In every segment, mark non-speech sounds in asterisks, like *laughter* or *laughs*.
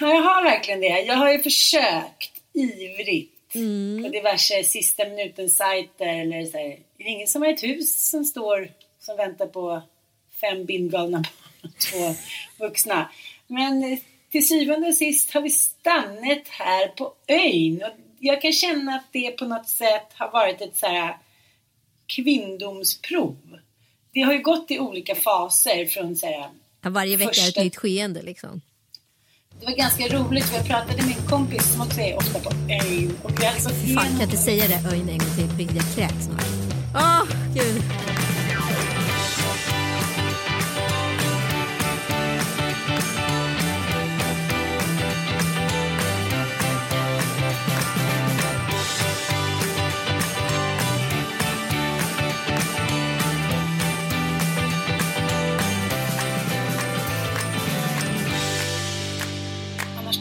Jag har verkligen det. Jag har ju försökt ivrigt mm. på diverse sista minuten-sajter eller så här. Det är ingen som har ett hus som står som väntar på fem bindgalna två vuxna. Men till syvende och sist har vi stannat här på ön och jag kan känna att det på något sätt har varit ett så här kvinndomsprov. Det har ju gått i olika faser från så här, Varje vecka första... ett nytt skeende liksom. Det var ganska roligt för jag pratade med en kompis som också är ofta på ön. Och vi alltså Fan, kan jag inte säga det ön en gång till? Jag kräks snart. Åh, oh, gud.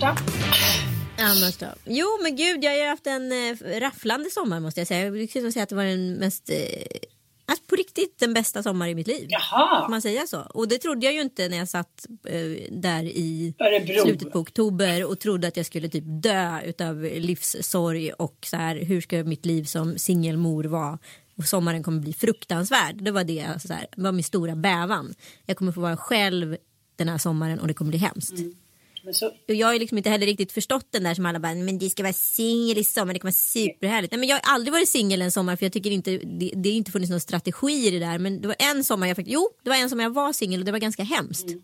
Då? Annars då? Jo men gud jag har haft en äh, rafflande sommar måste jag säga. Jag skulle säga att det var den mest äh, Alltså på riktigt den bästa sommaren i mitt liv. Jaha. Kan man säga så? Och det trodde jag ju inte när jag satt eh, där i Örebro. slutet på oktober och trodde att jag skulle typ dö utav livssorg och så här hur ska mitt liv som singelmor vara? Och sommaren kommer bli fruktansvärd. Det var det så här, var min stora bävan. Jag kommer få vara själv den här sommaren och det kommer bli hemskt. Mm. Så... Jag har liksom inte heller riktigt förstått den där som alla bara, men det ska vara singel i sommar, det kommer vara superhärligt. Nej men jag har aldrig varit singel en sommar för jag tycker inte, det, det har inte funnits någon strategi i det där. Men det var en sommar jag faktiskt, jo det var en sommar jag var singel och det var ganska hemskt. Mm.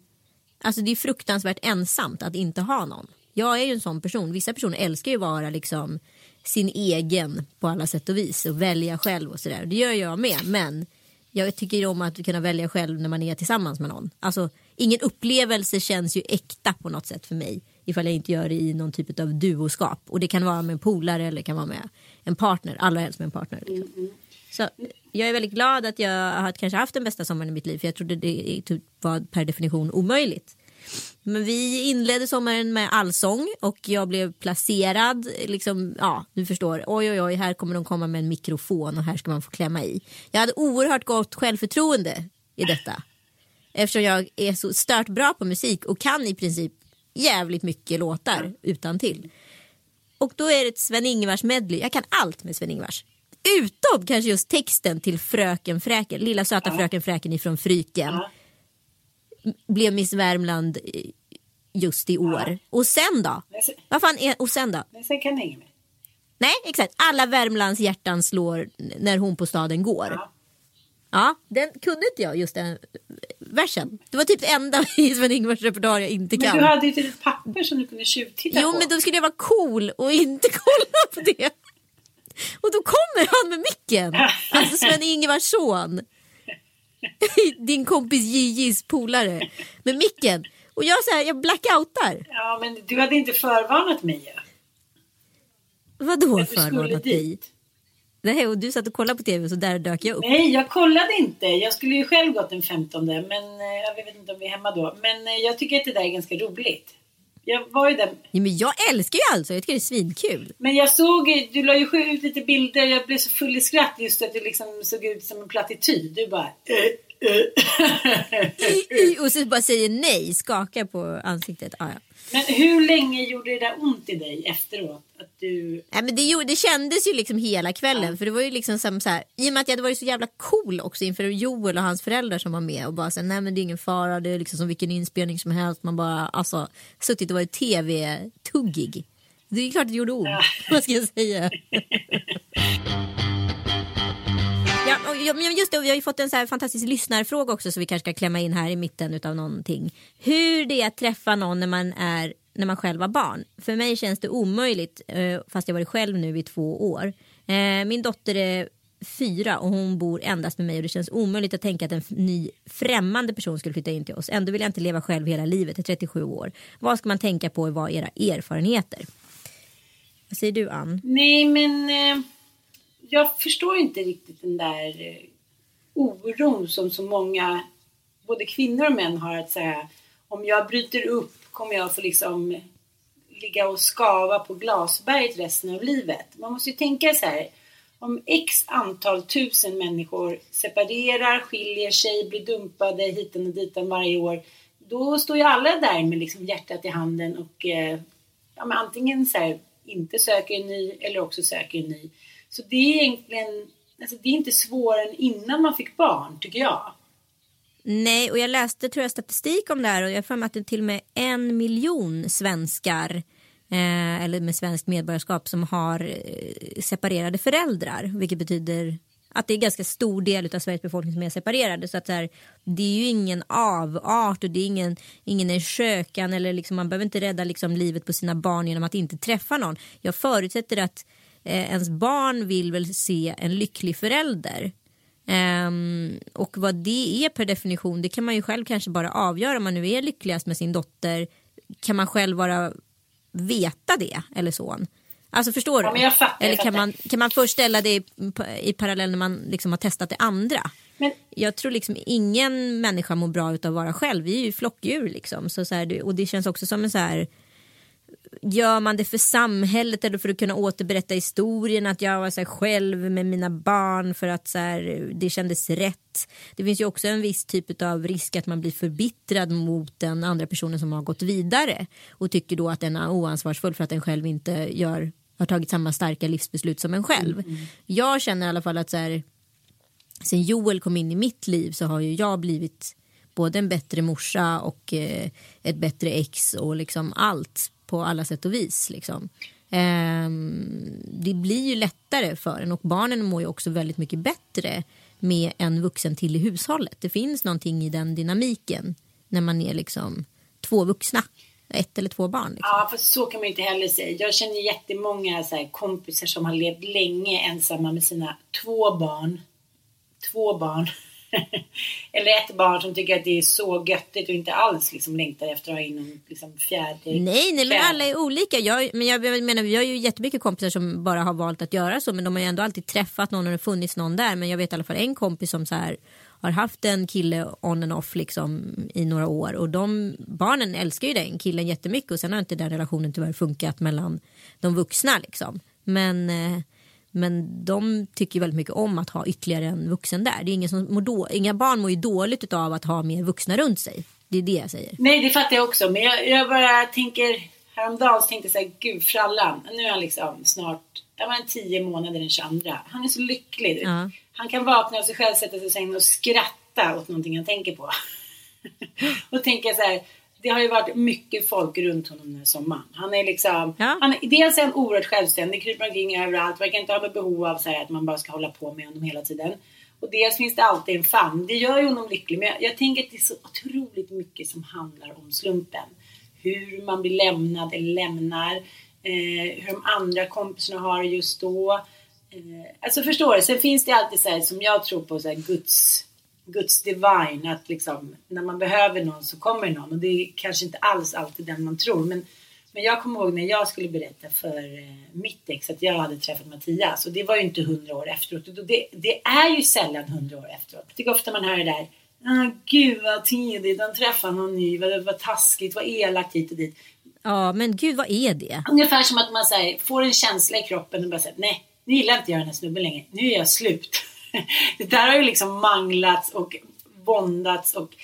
Alltså det är fruktansvärt ensamt att inte ha någon. Jag är ju en sån person, vissa personer älskar ju att vara liksom sin egen på alla sätt och vis och välja själv och sådär. Det gör jag med men jag tycker om att kunna välja själv när man är tillsammans med någon. Alltså ingen upplevelse känns ju äkta på något sätt för mig ifall jag inte gör det i någon typ av duoskap. Och det kan vara med en polare eller det kan vara med en partner, allra helst med en partner. Liksom. Mm. Så jag är väldigt glad att jag har kanske haft den bästa sommaren i mitt liv för jag trodde det typ var per definition omöjligt. Men vi inledde sommaren med allsång och jag blev placerad. Liksom, ja, du förstår. Oj, oj, oj, här kommer de komma med en mikrofon och här ska man få klämma i. Jag hade oerhört gott självförtroende i detta. Eftersom jag är så stört bra på musik och kan i princip jävligt mycket låtar utan till. Och då är det ett Sven-Ingvars medley. Jag kan allt med Sven-Ingvars. Utom kanske just texten till Fröken Fräken, Lilla söta. Fröken Fräken ifrån Fryken. Blev Miss Värmland just i år. Och sen då? Vad fan är och sen då? Sen kan ingen Nej, exakt. Alla Värmlands hjärtan slår när hon på staden går. Ja, den kunde inte jag just den versen. Det var typ det enda *laughs* i Sven-Ingvars repertoar jag inte kan. Men du hade ju ett papper som du kunde tjuvtitta jo, på. Jo, men då skulle jag vara cool och inte *laughs* kolla på det. Och då kommer han med micken. Alltså Sven-Ingvars son. *laughs* Din kompis Jijis polare. Med micken. Och jag, så här, jag blackoutar. Ja, men du hade inte förvarnat mig. Vadå förvarnat dig? Nej, och du satt och kollade på tv så där dök jag upp. Nej, jag kollade inte. Jag skulle ju själv gått den 15 men eh, jag vet inte om vi är hemma då. Men eh, jag tycker att det där är ganska roligt. Jag var ju där. Ja, men jag älskar ju alltså, jag tycker det är svinkul. Men jag såg, du la ju ut lite bilder, jag blev så full i skratt just att du liksom såg ut som en plattityd. Du bara... *laughs* Äh. och så bara säger nej, skakar på ansiktet. Ah, ja. Men hur länge gjorde det där ont i dig efteråt? Att du... Nej, men det, det kändes ju liksom hela kvällen. Ja. För det var ju liksom som så här, I och med att jag hade varit så jävla cool också inför Joel och hans föräldrar som var med. Och bara så nej men det är ingen fara. Det är liksom som vilken inspelning som helst. Man bara alltså suttit och varit tv-tuggig. Det är klart det gjorde ont. Ja. *laughs* Vad ska jag säga? *laughs* Ja, men just det, vi har ju fått en så här fantastisk lyssnarfråga också så vi kanske ska klämma in här i mitten av någonting. Hur det är att träffa någon när man är när man själv var barn. För mig känns det omöjligt eh, fast jag varit själv nu i två år. Eh, min dotter är fyra och hon bor endast med mig och det känns omöjligt att tänka att en ny främmande person skulle flytta in till oss. Ändå vill jag inte leva själv hela livet, jag är 37 år. Vad ska man tänka på och vad är era erfarenheter? Vad säger du Ann? Nej men eh, jag förstår inte riktigt den där eh, oron som så många, både kvinnor och män har att säga om jag bryter upp kommer jag få liksom ligga och skava på glasberget resten av livet. Man måste ju tänka så här. Om x antal tusen människor separerar, skiljer sig, blir dumpade hiten och ditan varje år. Då står ju alla där med liksom hjärtat i handen och eh, ja, men antingen så här, inte söker en ny eller också söker en ny. Så det är egentligen, alltså det är inte svårare än innan man fick barn tycker jag. Nej, och jag läste tror jag statistik om det här och jag har att det är till och med en miljon svenskar eh, eller med svenskt medborgarskap som har eh, separerade föräldrar, vilket betyder att det är ganska stor del av Sveriges befolkning som är separerade. Så att så här, det är ju ingen avart och det är ingen, ingen är skökan eller liksom, man behöver inte rädda liksom livet på sina barn genom att inte träffa någon. Jag förutsätter att eh, ens barn vill väl se en lycklig förälder. Um, och vad det är per definition det kan man ju själv kanske bara avgöra om man nu är lyckligast med sin dotter. Kan man själv bara veta det eller så? Alltså förstår du? Ja, fattar, eller kan man, kan man först ställa det i, i parallell när man liksom har testat det andra? Men, jag tror liksom ingen människa mår bra av att vara själv. Vi är ju flockdjur liksom. Så, så här, och det känns också som en så här gör man det för samhället eller för att kunna återberätta historien att jag var så själv med mina barn för att så här, det kändes rätt. Det finns ju också en viss typ av risk att man blir förbittrad mot den andra personen som har gått vidare och tycker då att den är oansvarsfull för att den själv inte gör, har tagit samma starka livsbeslut som en själv. Mm. mm. Jag känner i alla fall att så här, sen Joel kom in i mitt liv så har ju jag blivit både en bättre morsa och eh, ett bättre ex och liksom allt på alla sätt och vis. Liksom. Ehm, det blir ju lättare för en och barnen mår ju också väldigt mycket bättre med en vuxen till i hushållet. Det finns någonting i den dynamiken när man är liksom två vuxna. Ett eller två barn. Liksom. Ja, för så kan man inte heller säga. Jag känner jättemånga så här, kompisar som har levt länge ensamma med sina två barn. Två barn. *laughs* Eller ett barn som tycker att det är så göttigt och inte alls liksom längtar efter att ha in en liksom, fjärde. Nej, nej, men alla är olika. Jag, men jag menar, vi har ju jättemycket kompisar som bara har valt att göra så, men de har ju ändå alltid träffat någon och det funnits någon där. Men jag vet i alla fall en kompis som så här har haft en kille on and off liksom i några år och de barnen älskar ju den killen jättemycket och sen har inte den relationen tyvärr funkat mellan de vuxna liksom. Men eh, men de tycker väldigt mycket om att ha ytterligare en vuxen där. Det är ingen som mår då, inga barn mår ju dåligt av att ha mer vuxna runt sig. Det är det jag säger. Nej, det fattar jag också. Men jag, jag bara tänker, häromdagen så tänkte jag så här, gud frallan, nu är han liksom snart, jag var tio månader den 22. Han är så lycklig. Ja. Han kan vakna av sig själv, sätta sig i sängen och skratta åt någonting han tänker på. *laughs* och tänka så här, det har ju varit mycket folk runt honom den här sommaren. Han är liksom, ja. han dels är han oerhört självständig, kryper omkring överallt, verkar inte ha något behov av så här, att man bara ska hålla på med honom hela tiden. Och dels finns det alltid en famn. Det gör ju honom lycklig. Men jag, jag, tänker att det är så otroligt mycket som handlar om slumpen. Hur man blir lämnad eller lämnar. Eh, hur de andra kompisarna har det just då. Eh, alltså förstår du? Sen finns det alltid så här, som jag tror på, så här, Guds Guds divine, att liksom när man behöver någon så kommer någon och det är kanske inte alls alltid den man tror. Men, men jag kommer ihåg när jag skulle berätta för eh, mitt ex att jag hade träffat Mattias och det var ju inte hundra år efteråt. Och det, det är ju sällan hundra år efteråt. Jag tycker ofta man hör det där Ah, gud vad tidigt, han träffade någon ny, vad, vad taskigt, vad elakt hit och dit. Ja, men gud vad är det? Ungefär som att man här, får en känsla i kroppen och bara säger nej, nu gillar inte jag den här snubben längre, nu är jag slut. *laughs* det där har ju liksom manglats och våndats och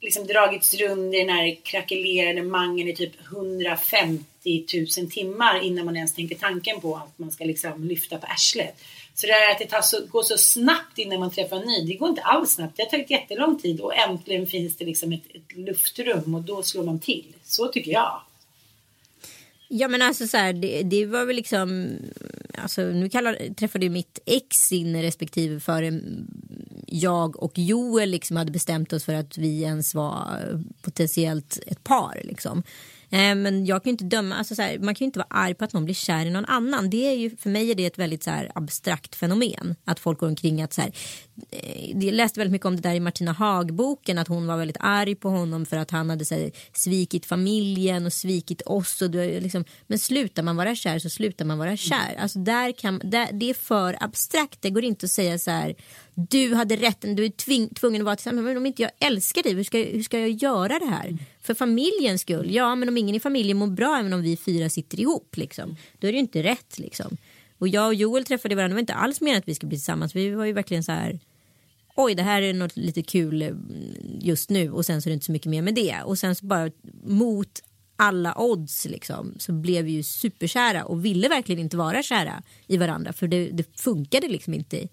liksom dragits runt i den här krackelerade mangen i typ 150 000 timmar innan man ens tänker tanken på att man ska liksom lyfta på arslet. Så det här att det tar så, går så snabbt innan man träffar en ny, det går inte alls snabbt. Det har tagit jättelång tid och äntligen finns det liksom ett, ett luftrum och då slår man till. Så tycker jag. Ja men alltså så här, det, det, var väl liksom, alltså nu kallar, träffade ju mitt ex sin respektive före jag och Joel liksom hade bestämt oss för att vi ens var eh, potentiellt ett par liksom. Eh, men jag kan ju inte döma, alltså så här, man kan ju inte vara arg på att någon blir kär i någon annan. Det är ju, för mig är det ett väldigt så här, abstrakt fenomen. Att folk går omkring att så här, eh, jag läste väldigt mycket om det där i Martina Haag-boken att hon var väldigt arg på honom för att han hade så här, svikit familjen och svikit oss. Och du, liksom, men slutar man vara kär så slutar man vara kär. Alltså där kan, där, det är för abstrakt. Det går inte att säga så här du hade rätten, du är tving, tvungen att vara tillsammans. Men om inte jag älskar dig, hur ska, hur ska jag göra det här? För familjens skull, ja men om ingen i familjen mår bra även om vi fyra sitter ihop liksom, då är det ju inte rätt liksom. Och jag och Joel träffade varandra, det var inte alls meningen att vi skulle bli tillsammans. Vi var ju verkligen så här, oj det här är något lite kul eh, just nu och sen så är det inte så mycket mer med det. Och sen så bara mot alla odds liksom, så blev vi ju superkära och ville verkligen inte vara kära i varandra för det, det funkade liksom inte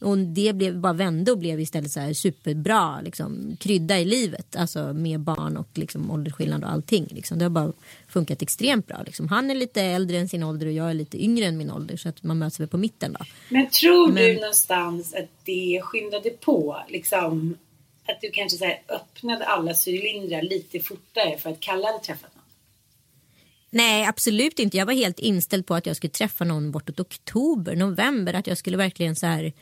och det blev, bara vände och blev istället så superbra liksom, krydda i livet. Alltså med barn och liksom, åldersskillnad och allting. Liksom. Det har bara funkat extremt bra. Liksom. Han är lite äldre än sin ålder och jag är lite yngre än min ålder. Så att man möts väl på mitten då. Men tror Men... du någonstans att det skyndade på? Liksom, att du kanske så här, öppnade alla cylindrar lite fortare för att Kalle hade träffat någon? Nej, absolut inte. Jag var helt inställd på att jag skulle träffa någon bortåt oktober, november. Att jag skulle verkligen så här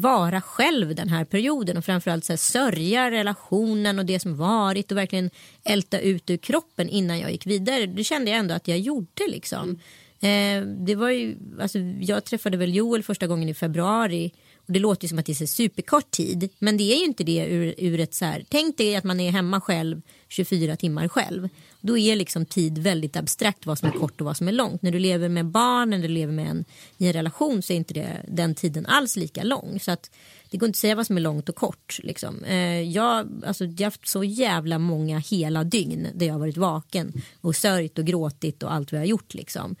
vara själv den här perioden och framförallt så här, sörja relationen och det som varit och verkligen älta ut ur kroppen innan jag gick vidare. Det kände jag ändå att jag gjorde liksom. Mm. Eh, det var ju, alltså, jag träffade väl Joel första gången i februari det låter ju som att det är superkort tid men det är ju inte det ur, ur ett så här, tänk dig att man är hemma själv 24 timmar själv. Då är liksom tid väldigt abstrakt vad som är kort och vad som är långt. När du lever med barn eller du lever med en, i en relation så är inte det, den tiden alls lika lång. Så att det går inte att säga vad som är långt och kort. Liksom. Eh, jag, alltså, jag har haft så jävla många hela dygn där jag har varit vaken och sörjt och gråtit och allt vi har gjort. Liksom.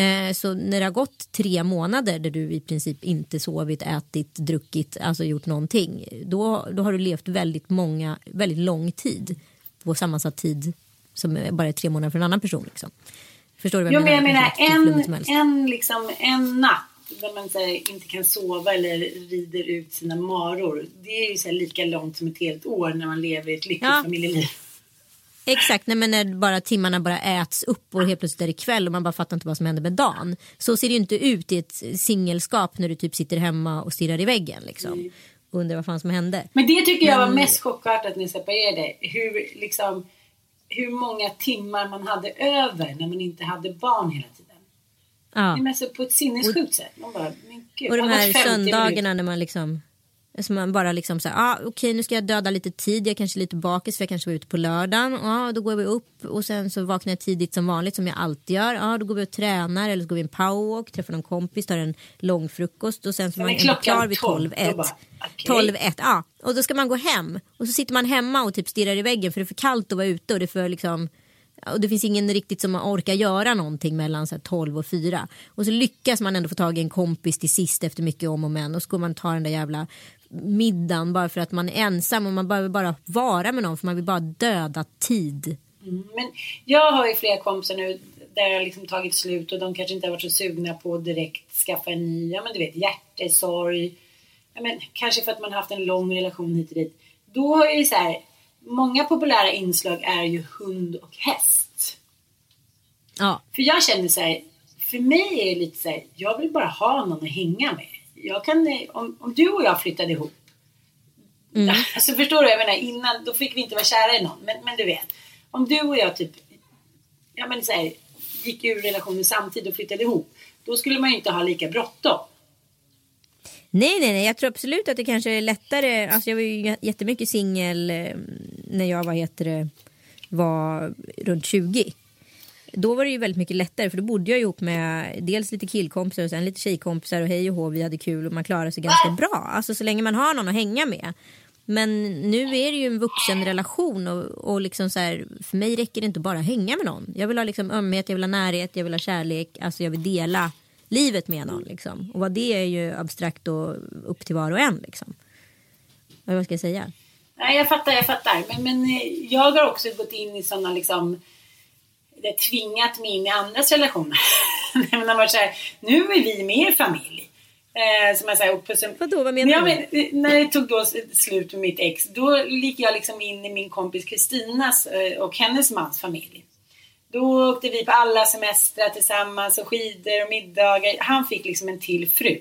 Eh, så när det har gått tre månader där du i princip inte sovit, ätit, druckit, alltså gjort någonting. Då, då har du levt väldigt många, väldigt lång tid på sammansatt tid som bara är tre månader för en annan person. Liksom. Förstår du vad jag jo, menar? Men jag menar en, en, liksom, en natt där man här, inte kan sova eller rider ut sina maror. Det är ju så här, lika långt som ett helt år när man lever ett lyckligt ja. familjeliv. Exakt, nej, men när bara timmarna bara äts upp och helt plötsligt är det kväll och man bara fattar inte vad som händer med dagen. Så ser det ju inte ut i ett singelskap när du typ sitter hemma och stirrar i väggen. Liksom. Mm. Och undrar vad fan som hände. Men det tycker jag var mest chockartat när ni separerade. Hur, liksom, hur många timmar man hade över när man inte hade barn hela tiden. Ja. Men alltså på ett sinnessjukt sätt. Man bara, men gud, och de här söndagarna när man liksom så man bara liksom så här, ah, okej okay, nu ska jag döda lite tid, jag är kanske lite bakis för jag kanske var ute på lördagen. Ah, då går vi upp och sen så vaknar jag tidigt som vanligt som jag alltid gör. Ah, då går vi och tränar eller så går vi en powerwalk, träffar någon kompis, tar en lång frukost och sen så är man är klar vid 12-1. Okay. 12-1, ja. Och då ska man gå hem och så sitter man hemma och typ stirrar i väggen för det är för kallt att vara ute och det är för liksom och det finns ingen riktigt som orkar göra någonting mellan så 12 och 4. Och så lyckas man ändå få tag i en kompis till sist efter mycket om och men och så går man ta den där jävla middagen bara för att man är ensam och man behöver bara vara med någon för man vill bara döda tid. Mm, men jag har ju flera kompisar nu där har liksom tagit slut och de kanske inte har varit så sugna på att direkt skaffa en ny, ja men du vet hjärtesorg. Ja, men, kanske för att man har haft en lång relation hit och dit. Då är det så här, många populära inslag är ju hund och häst. Ja. För jag känner så här, för mig är det lite så här, jag vill bara ha någon att hänga med jag kan, om, om du och jag flyttade ihop. Mm. *laughs* Alltså förstår du? Jag menar innan, då fick vi inte vara kära i någon. Men, men du vet. Om du och jag typ, ja men så här, gick ur relationen samtidigt och flyttade ihop. Då skulle man ju inte ha lika bråttom. Nej, nej, nej. Jag tror absolut att det kanske är lättare. Alltså jag var ju jättemycket singel eh, när jag var, heter det, var runt 20 då var det ju väldigt mycket lättare för då bodde jag ihop med dels lite killkompisar och sen lite tjejkompisar och hej och hå vi hade kul och man klarade sig ganska bra. Alltså så länge man har någon att hänga med. Men nu är det ju en vuxen relation och, och liksom så här, för mig räcker det inte bara att hänga med någon. Jag vill ha liksom ömhet, jag vill ha närhet, jag vill ha kärlek, alltså jag vill dela livet med någon. Liksom. Och vad det är ju abstrakt och upp till var och en. Liksom. Vad ska jag säga? Nej, jag fattar, jag fattar. Men, men jag har också gått in i sådana liksom det tvingat mig in i andras relationer. *laughs* men man så här, nu är vi mer familj. Eh, som jag säger, och Vadå, vad menar du? Men, när det tog då slut med mitt ex, då gick jag liksom in i min kompis Kristinas eh, och hennes mans familj. Då åkte vi på alla semestrar tillsammans och skidor och middagar. Han fick liksom en till fru.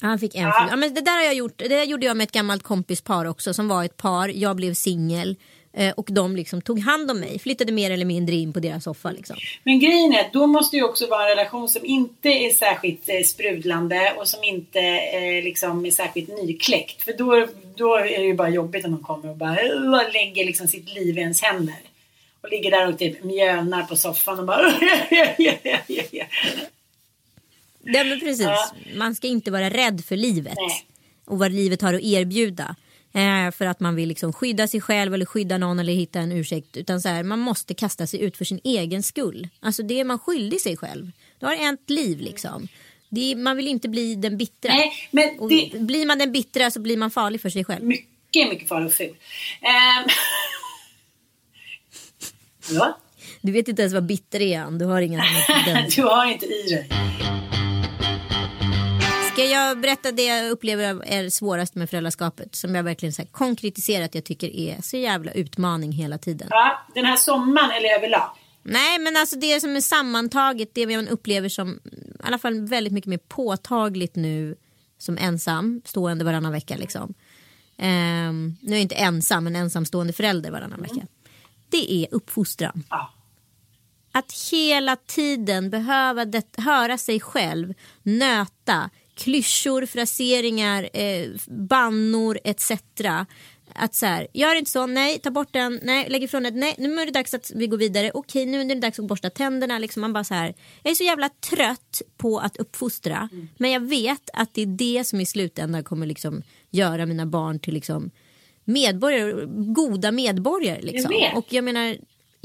Han fick en ja. fru. Ja, men det där har jag gjort. Det gjorde jag med ett gammalt kompispar också som var ett par. Jag blev singel. Eh, och de liksom tog hand om mig, flyttade mer eller mindre in på deras soffa. Liksom. Men grejen är att då måste ju också vara en relation som inte är särskilt eh, sprudlande och som inte eh, liksom är särskilt nykläckt. För då, då är det ju bara jobbigt om de kommer och bara och lägger liksom sitt liv i ens händer. Och ligger där och typ mjönar på soffan och bara Ja men precis, ja. man ska inte vara rädd för livet. Nej. Och vad livet har att erbjuda. Eh, för att man vill liksom skydda sig själv eller skydda någon eller hitta en ursäkt. Utan så här, man måste kasta sig ut för sin egen skull. Alltså det är man skyldig sig själv. Du har ett liv liksom. Är, man vill inte bli den bittra. Nej, men det... Blir man den bittra så blir man farlig för sig själv. Mycket, mycket farlig och ful. *laughs* Um... ja? Du vet inte ens vad bitter är Du har ingen *laughs* Du har inte i dig. Ska jag berätta det jag upplever är svårast med föräldraskapet? Som jag verkligen så här konkretiserat jag tycker är så jävla utmaning hela tiden. Ja, den här sommaren eller överlag? Nej men alltså det som är sammantaget, det man upplever som i alla fall väldigt mycket mer påtagligt nu som ensam stående varannan vecka liksom. Um, nu är jag inte ensam men ensamstående förälder varannan mm. vecka. Det är uppfostran. Ja. Att hela tiden behöva det, höra sig själv nöta klyschor, fraseringar, eh, bannor etc. Att så här, gör inte så, nej, ta bort den, nej, lägg ifrån den, nej, nu är det dags att vi går vidare, okej, nu är det dags att borsta tänderna. Liksom man bara så här, jag är så jävla trött på att uppfostra, mm. men jag vet att det är det som i slutändan kommer liksom göra mina barn till liksom medborgare, goda medborgare. Liksom. Jag och jag menar,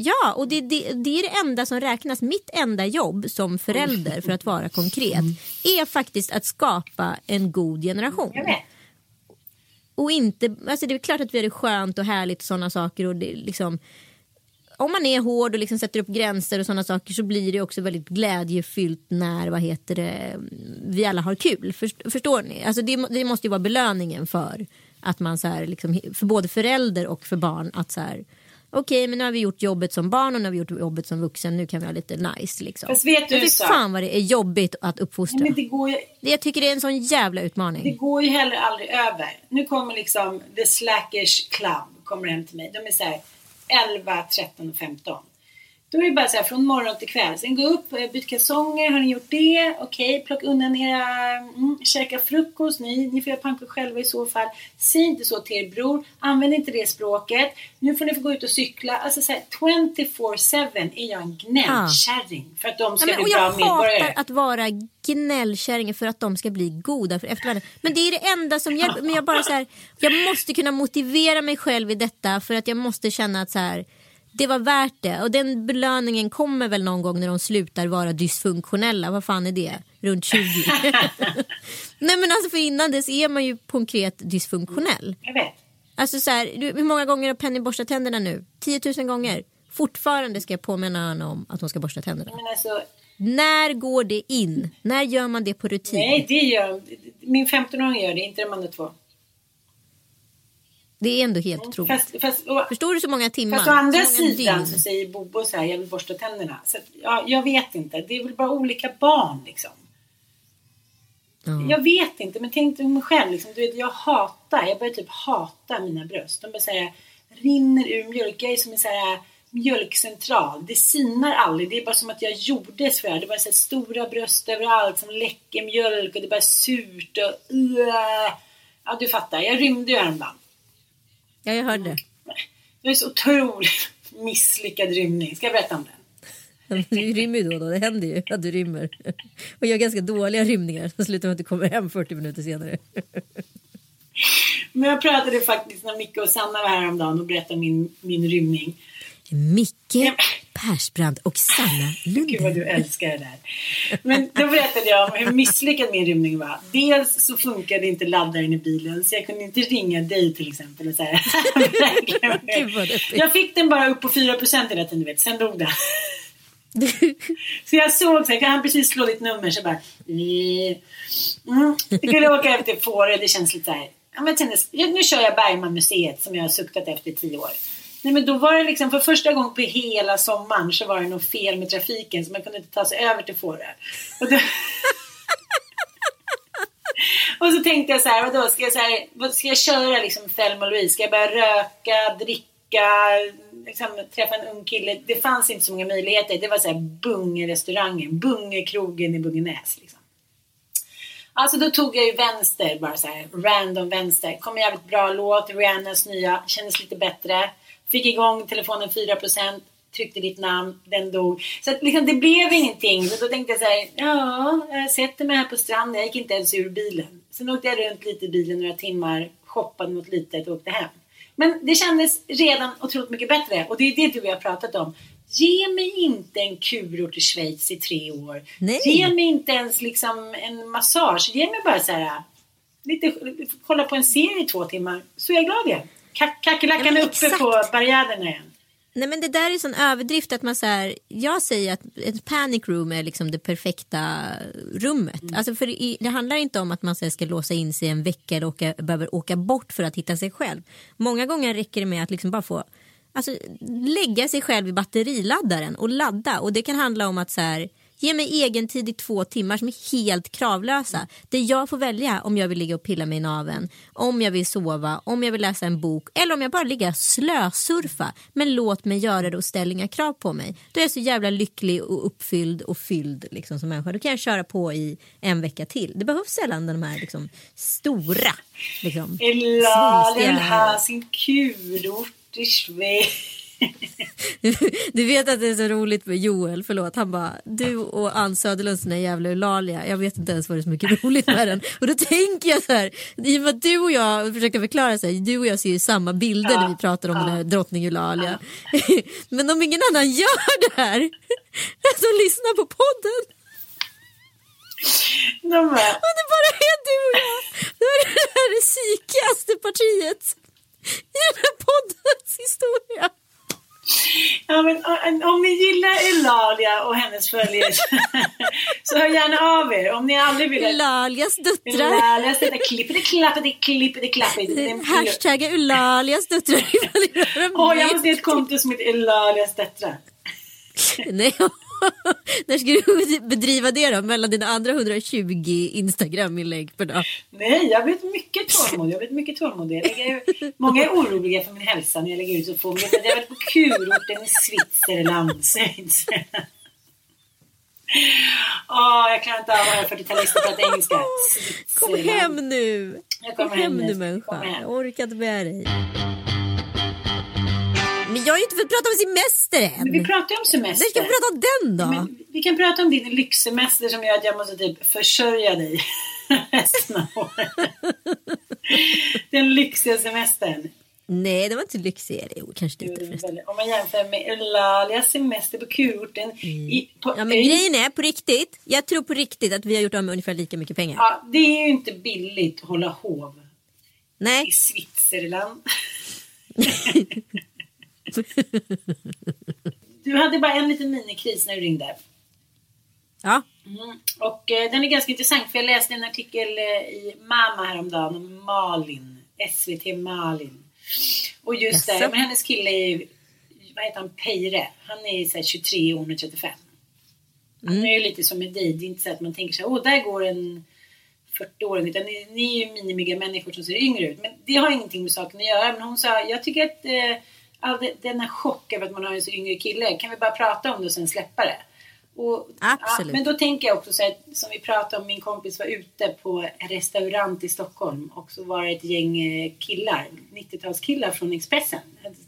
Ja, och det, det, det, är det enda som räknas. Mitt enda jobb som förälder, för att vara konkret, är faktiskt att skapa en god generation. Och inte, alltså det är klart att vi har det skönt och härligt och sådana saker. Och det, liksom, om man är hård och liksom sätter upp gränser och sådana saker så blir det också väldigt glädjefyllt när vad heter det, vi alla har kul. Förstår ni? Alltså det, det måste ju vara belöningen för att man så här, liksom, för både förälder och för barn att så här, okej men nu har vi gjort jobbet som barn och nu har vi gjort jobbet som vuxen. Nu kan vi ha lite nice liksom. Fast vet du så? fan vad det är jobbigt att uppfostra. men det går ju... Jag tycker det är en sån jävla utmaning. Det går ju heller aldrig över. Nu kommer liksom the slackers club kommer hem till mig. De är så här 11, 13 och 15. Då är det bara så här från morgon till kväll. Sen gå upp, eh, byt kalsonger, har ni gjort det? Okej, okay, plocka undan era, mm, käka frukost. Ni, ni får göra pannkakor själva i så fall. Säg inte så till er bror. Använd inte det språket. Nu får ni få gå ut och cykla. Alltså så här, 24-7 är jag en gnällkärring. För att de ska ja, men, bli bra medborgare. Jag hatar att vara gnällkärring för att de ska bli goda för eftervärlden. Men det är det enda som hjälper. Men jag bara så här, jag måste kunna motivera mig själv i detta för att jag måste känna att så här det var värt det. Och den belöningen kommer väl någon gång när de slutar vara dysfunktionella. Vad fan är det? Runt 20. *laughs* Nej men alltså för innan dess är man ju konkret dysfunktionell. Jag vet. Alltså så här, hur många gånger har Penny borstat tänderna nu? 10 000 gånger. Fortfarande ska jag påminna henne om att hon ska borsta tänderna. Men alltså... När går det in? När gör man det på rutin? Nej, det gör Min 15-åring gör det, inte de andra två. Det är ändå helt otroligt. Fast, fast, och, Förstår du så många timmar? Fast å andra sidan dygn. så säger Bobo så här, jag vill borsta tänderna. Så ja, jag vet inte, det är väl bara olika barn liksom. Mm. Jag vet inte, men tänk dig mig själv. Liksom, du vet, jag hatar, jag börjar typ hata mina bröst. De bara säger rinner ur mjölk. Jag är som en så här mjölkcentral. Det sinar aldrig. Det är bara som att jag gjordes för det. Det bara så här stora bröst överallt som läcker mjölk och det är bara surt och uh. Ja, du fattar. Jag rymde ju häromdagen. Ja, jag hörde. Det är så otroligt misslyckad rymning. Ska jag berätta om den? Du rymmer ju då och då. Det händer ju att du rymmer. Och gör ganska dåliga rymningar som slutar med att du kommer hem 40 minuter senare. Men jag pratade faktiskt när Micke och Sanna var här häromdagen och berättade min, min rymning. Micke Persbrandt och Sanna Gud vad du älskar det där. Men då berättade jag om hur misslyckad min rymning var. Dels så funkade inte laddaren i bilen så jag kunde inte ringa dig till exempel. Och så här. *laughs* Jag fick den bara upp på 4 procent hela tiden, du vet. Sen dog den. *laughs* Så jag såg så här, kan han precis slå ditt nummer så bara... Mm. Jag skulle åka till Fårö, det känns lite så här... Ja, men jag kände, ja, nu kör jag Bergmanmuseet som jag har suktat efter i tio år. Nej men då var det liksom för första gången på hela sommaren så var det något fel med trafiken så man kunde inte ta sig över till Fårö. Och, då... *laughs* och så tänkte jag så här, vadå, ska jag, så här, vad ska jag köra liksom Thelma och Louise? Ska jag börja röka, dricka, liksom, träffa en ung kille? Det fanns inte så många möjligheter. Det var så här Bunge-restaurangen, Bunge-krogen i Bungenäs. Liksom. Alltså då tog jag ju vänster, bara så här random vänster. Kom en jävligt bra låt, Rihannas nya, kändes lite bättre. Fick igång telefonen 4%, tryckte ditt namn, den dog. Så att liksom, det blev ingenting. Så då tänkte jag så här, ja, jag sätter mig här på stranden. Jag gick inte ens ur bilen. Sen åkte jag runt lite i bilen några timmar, shoppade något litet och åkte hem. Men det kändes redan otroligt mycket bättre. Och det är det du och jag har pratat om. Ge mig inte en kurort i Schweiz i tre år. Nej. Ge mig inte ens liksom en massage. Ge mig bara så här, lite, kolla på en serie i två timmar. Så är jag glad igen. Ka- Kackerlackan är uppe på barriärerna igen. Nej men det där är sån överdrift att man så här, jag säger att ett panic room är liksom det perfekta rummet. Mm. Alltså för i, det handlar inte om att man så här, ska låsa in sig en vecka eller åka, behöver åka bort för att hitta sig själv. Många gånger räcker det med att liksom bara få alltså, lägga sig själv i batteriladdaren och ladda. Och det kan handla om att så här, ge mig egen tid i två timmar som är helt kravlösa. Det jag får välja om jag vill ligga och pilla mig i naveln, om jag vill sova, om jag vill läsa en bok eller om jag bara ligger och slösurfa. Men låt mig göra det och ställ inga krav på mig. Då är jag så jävla lycklig och uppfylld och fylld liksom, som människa. Då kan jag köra på i en vecka till. Det behövs sällan de här liksom, stora liksom, vill svulstiga- ha sin kurort i Schweiz. *laughs* Du vet att det är så roligt med Joel, förlåt. Han bara, du och Ann Söderlund sån där jävla Eulalia. Jag vet inte ens vad det är så mycket *laughs* roligt med den. Och då tänker jag så här, i och med att du och jag försöker förklara sig, du och jag ser ju samma bilder när vi pratar om den här drottning Eulalia. *laughs* Men om ingen annan gör det här, som lyssnar på podden, De bara, om det bara är du och jag, då är det här det psykigaste partiet i den här poddens historia. Ja, men, om ni gillar Eulalia och hennes följare *laughs* så hör gärna av er. Om ni aldrig vill Eulalias döttrar. I klappet i klippet i klappet. Hashtagga Eulalias döttrar *laughs* Åh, jag måste ge ett konto som heter Eulalias döttrar. Nej, *laughs* när ska du *laughs* bedriva det då? Mellan dina andra 120 Instagram-inlägg per dag? Nej, jag vet mycket tålmodig. Jag vet mycket tålmodig. Jag lägger, många är oroliga för min hälsa när jag lägger ut så få. Men jag har varit på kurorten i Switzerland. *laughs* Åh, jag klarar inte av att höra 40-talister prata engelska. Kom hem nu! Jag Kom kommer hem hem nu människa. Kom. Jag orkar inte med dig. Men jag har ju inte fått prata om semester än. Men vi pratar ju om semester. När ska vi prata om den då? Men vi kan prata om din lyxsemester som gör att jag måste typ försörja dig *laughs* resten av året. Den lyxiga semestern. Nej, det var inte lyxig. Jo, kanske lite förresten. Om man jämför med Eulalias semester på kurorten. I, på Mm. Ja, men ön. grejen är på riktigt. Jag tror på riktigt att vi har gjort av med ungefär lika mycket pengar. Ja, det är ju inte billigt att hålla hov Nej, i Switzerland. *laughs* *laughs* *laughs* du hade bara en liten minikris när du ringde. ja. Mm. Och eh, den är ganska intressant för jag läste en artikel eh, i Mama häromdagen om Malin. SVT Malin. Och just det, men hennes kille är vad heter han, Peire. Han är så här 23 och hon är 35. Han Mm. är ju lite som med dig, det är inte så att man tänker så här, åh där går en 40-åring. Utan ni, ni är ju minimiga människor som ser yngre ut. Men det har ingenting med saken att göra. Men hon sa, jag tycker att eh, all denna chock över att man har en så yngre kille, kan vi bara prata om det och sen släppa det? Och, Absolut. Ja, men då tänker jag också så här, som vi pratade om, min kompis var ute på en restaurang i Stockholm och så var det ett gäng eh, killar, 90-talskillar från Expressen,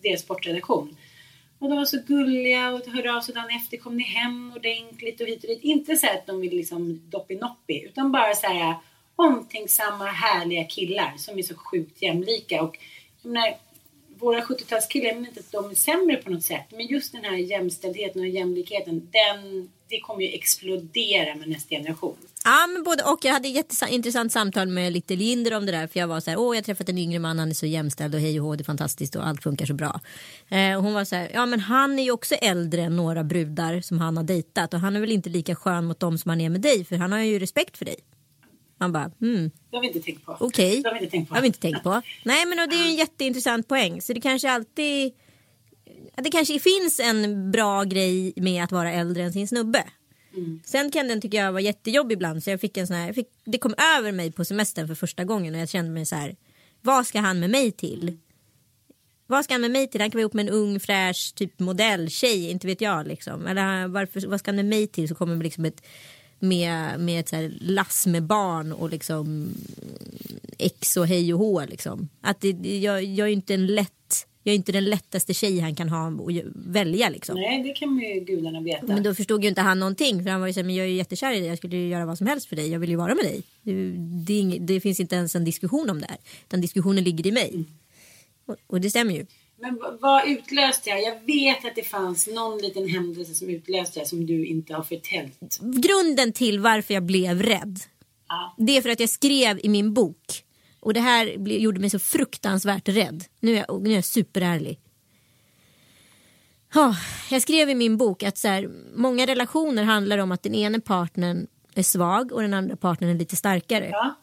deras sportredaktion. Och de var så gulliga och hörde av sig dagen efter, kom ni hem ordentligt och hit och dit. Inte så att de vill liksom doppinoppi, utan bara så här, omtänksamma, härliga killar som är så sjukt jämlika. Och jag menar, våra 70-talskillar, jag menar inte att de är sämre på något sätt, men just den här jämställdheten och jämlikheten, den, det kommer ju explodera med nästa generation. Ja men både och. Jag hade ett jätteintressant samtal med Little Linder om det där. För jag var så här, åh jag har träffat en yngre man, han är så jämställd och hej och hå, det är fantastiskt och allt funkar så bra. Eh, och hon var så här, ja men han är ju också äldre än några brudar som han har dejtat. Och han är väl inte lika skön mot dem som han är med dig, för han har ju respekt för dig. Man bara, hmm. Det har vi inte tänkt på. Okej. Det har vi inte tänkt på. Har vi inte tänkt på. *laughs* Nej men det är ju en jätteintressant poäng. Så det kanske alltid det kanske finns en bra grej med att vara äldre än sin snubbe. Mm. Sen kan den tycka jag var jättejobbig ibland så jag fick en sån här, jag fick, det kom över mig på semestern för första gången och jag kände mig så här, vad ska han med mig till? Vad ska han med mig till? Han kan vara ihop med en ung fräsch typ modelltjej, inte vet jag liksom. Eller varför, vad ska han med mig till? Så kommer liksom ett med, med ett så här lass med barn och liksom ex och hej och hå liksom. Att det, jag, jag är inte en lätt jag är inte den lättaste tjej han kan ha och välja liksom. Nej, det kan ju gudarna veta. Men då förstod ju inte han någonting för han var ju så här, men jag är ju jättekär i dig, jag skulle ju göra vad som helst för dig, jag vill ju vara med dig. Det, det, det finns inte ens en diskussion om det här, utan diskussionen ligger i mig. Mm. Och, och, det stämmer ju. Men vad utlöste jag? Jag vet att det fanns någon liten händelse som utlöste jag som du inte har förtäljt. Grunden till varför jag blev rädd, Ja. det är för att jag skrev i min bok och det här gjorde mig så fruktansvärt rädd. Nu är jag, nu är jag superärlig. Oh, jag skrev i min bok att så här, många relationer handlar om att den ena partnern är svag och den andra partnern är lite starkare. Ja.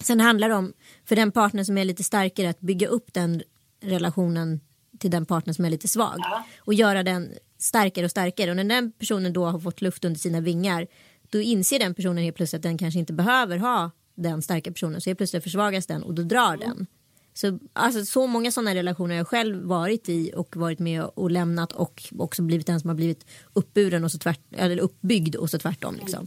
Sen handlar det om för den partner som är lite starkare att bygga upp den relationen till den partner som är lite svag. Ja. Och göra den starkare och starkare. Och när den personen då har fått luft under sina vingar då inser den personen helt plötsligt att den kanske inte behöver ha den starka personen. Så helt plötsligt försvagas den och då drar den. Så, alltså, så många sådana relationer har jag själv varit i och varit med och lämnat och också blivit den som har blivit uppburen och så tvärt, eller uppbyggd och så tvärtom. Liksom.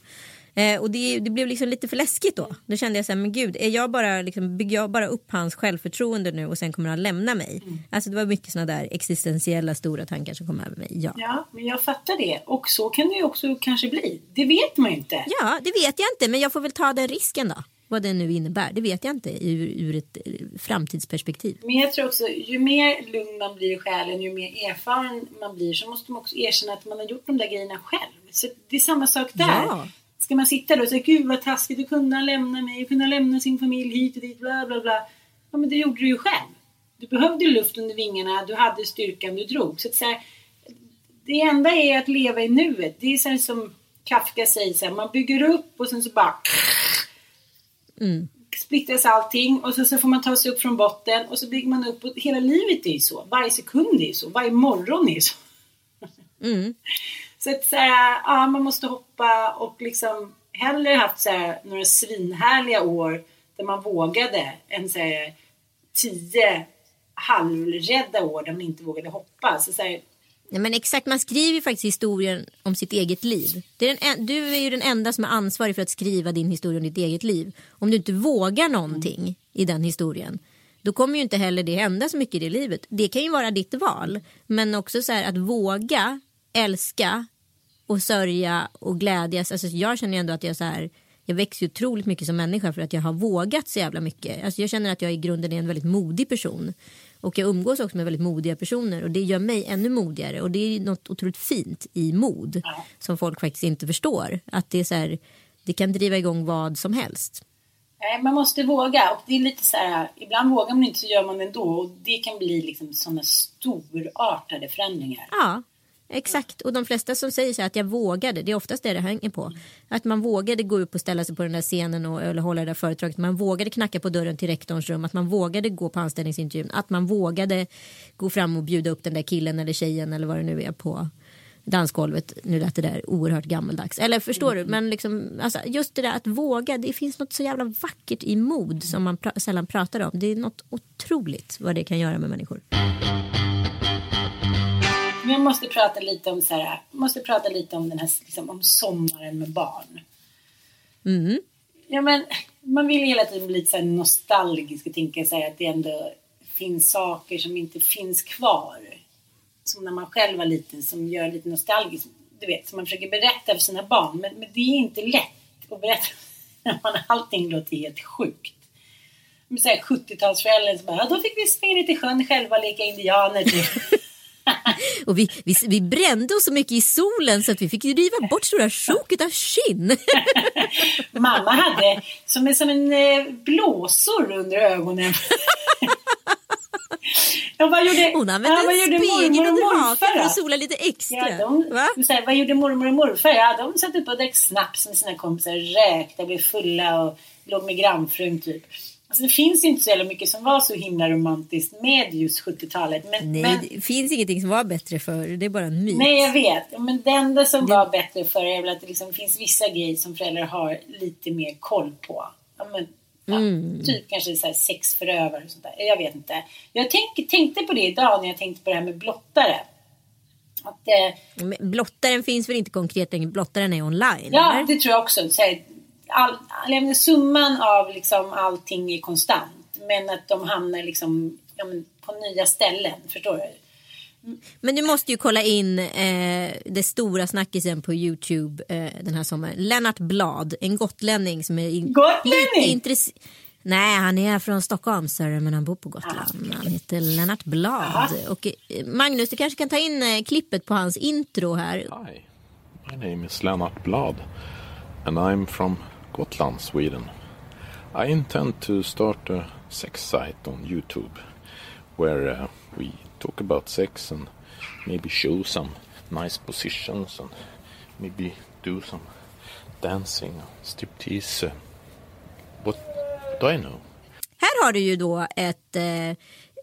Eh, och det, det blev liksom lite för läskigt då. Då kände jag så här, men gud, är jag bara, liksom, bygger jag bara upp hans självförtroende nu och sen kommer han lämna mig? Alltså det var mycket sådana där existentiella stora tankar som kom över mig. Ja. ja, men jag fattar det. Och så kan det ju också kanske bli. Det vet man ju inte. ja, det vet jag inte, men jag får väl ta den risken då. Vad det nu innebär, det vet jag inte ur, ur ett eh, framtidsperspektiv. Men jag tror också, ju mer lugn man blir i själen, ju mer erfaren man blir så måste man också erkänna att man har gjort de där grejerna själv. Så det är samma sak där. Ja. Ska man sitta då och säga, gud vad taskigt, du kunde lämna mig, kunde lämna sin familj hit och dit, bla bla bla. Ja men det gjorde du ju själv. Du behövde luft under vingarna, du hade styrkan, du drog. Så så här, det enda är att leva i nuet. Det är så som Kafka säger, så här, man bygger upp och sen så bara Mm. splittras allting och så, så får man ta sig upp från botten och så bygger man upp och hela livet är ju så. Varje sekund är ju så. Varje morgon är ju så. Mm. Så att så här, ja, man måste hoppa och liksom hellre haft så här, några svinhärliga år där man vågade än så här, tio halvrädda år där man inte vågade hoppa. Så, så här, Nej, men exakt, man skriver ju faktiskt historien om sitt eget liv. Det är en- du är ju den enda som är ansvarig för att skriva din historia om ditt eget liv. Om du inte vågar någonting i den historien då kommer ju inte heller det hända så mycket i det livet. Det kan ju vara ditt val. Men också så här att våga älska och sörja och glädjas. Alltså jag känner ändå att jag så här jag växer otroligt mycket som människa för att jag har vågat så jävla mycket. Alltså jag känner att jag i grunden är en väldigt modig person. Och jag umgås också med väldigt modiga personer och det gör mig ännu modigare. Och det är något otroligt fint i mod som folk faktiskt inte förstår. Att det är så här, det kan driva igång vad som helst. nej, man måste våga och det är lite så här, ibland vågar man inte så gör man det ändå och det kan bli liksom sådana storartade förändringar. Ja, exakt. Och de flesta som säger så här att jag vågade, det är oftast det det hänger på. Att man vågade gå upp och ställa sig på den där scenen och, eller hålla det där föredraget. Man vågade knacka på dörren till rektorns rum. Att man vågade gå på anställningsintervjun. Att man vågade gå fram och bjuda upp den där killen eller tjejen eller vad det nu är på dansgolvet. Nu lät det där oerhört gammaldags. Eller förstår du? Men liksom, alltså, just det där att våga. Det finns något så jävla vackert i mod som man pra- sällan pratar om. Det är något otroligt vad det kan göra med människor. Men jag måste prata lite om så här, måste prata lite om den här liksom, om sommaren med barn. Mm. Ja men man vill hela tiden bli lite så här nostalgisk och tänka sig att det ändå finns saker som inte finns kvar. Som när man själv var liten som gör lite nostalgiskt. Du vet, som man försöker berätta för sina barn. Men, men det är inte lätt att berätta. *laughs* Allting låter helt sjukt. 70-talsföräldrar som bara, ja, då fick vi springa ner till sjön själva och leka indianer. Typ. *laughs* *laughs* och vi, vi, vi brände oss så mycket i solen så att vi fick riva bort stora sjok av skinn. *laughs* Mamma hade som en, som en eh, blåsor under ögonen. *laughs* ja, vad gjorde, Hon använde ja, vad gjorde spegeln under hakan för att sola lite extra. Ja, de, Va? här, vad gjorde mormor och morfar? Ja, de satt upp och drack snaps med sina kompisar, rökte, blev fulla och låg med grannfrun typ. Alltså, det finns inte så mycket som var så himla romantiskt med just 70-talet. Men, Nej, men, det finns ingenting som var bättre för det är bara en myt. nej, jag vet. Men det enda som var bättre för är väl att det liksom finns vissa grejer som föräldrar har lite mer koll på. Ja, men, ja, Mm. Typ kanske så här sexförövare och sånt där. Jag vet inte. Jag tänk, tänkte på det idag när jag tänkte på det här med blottare. Att, eh, blottaren finns väl inte konkret längre? Blottaren är online? Ja, eller? det tror jag också. Så här, all, all, summan av liksom allting är konstant. Men att de hamnar liksom, ja, på nya ställen. Förstår du? Men du måste ju kolla in eh, det stora snackisen på Youtube eh, den här sommaren. Lennart Blad, en gotlänning som är in- Gotlänning? intresserad. Nej, han är från Stockholm, sir, men han bor på Gotland. Han heter Lennart Blad. Och, eh, Magnus, du kanske kan ta in eh, klippet på hans intro här. Hi, my name is Lennart Blad, and I'm from Gotland, Sweden. I intend to start a sex site on YouTube where uh, we talk about sex and maybe show some nice positions and maybe do some dancing, striptease. Uh, what, what do I know? Här har du ju då ett, eh,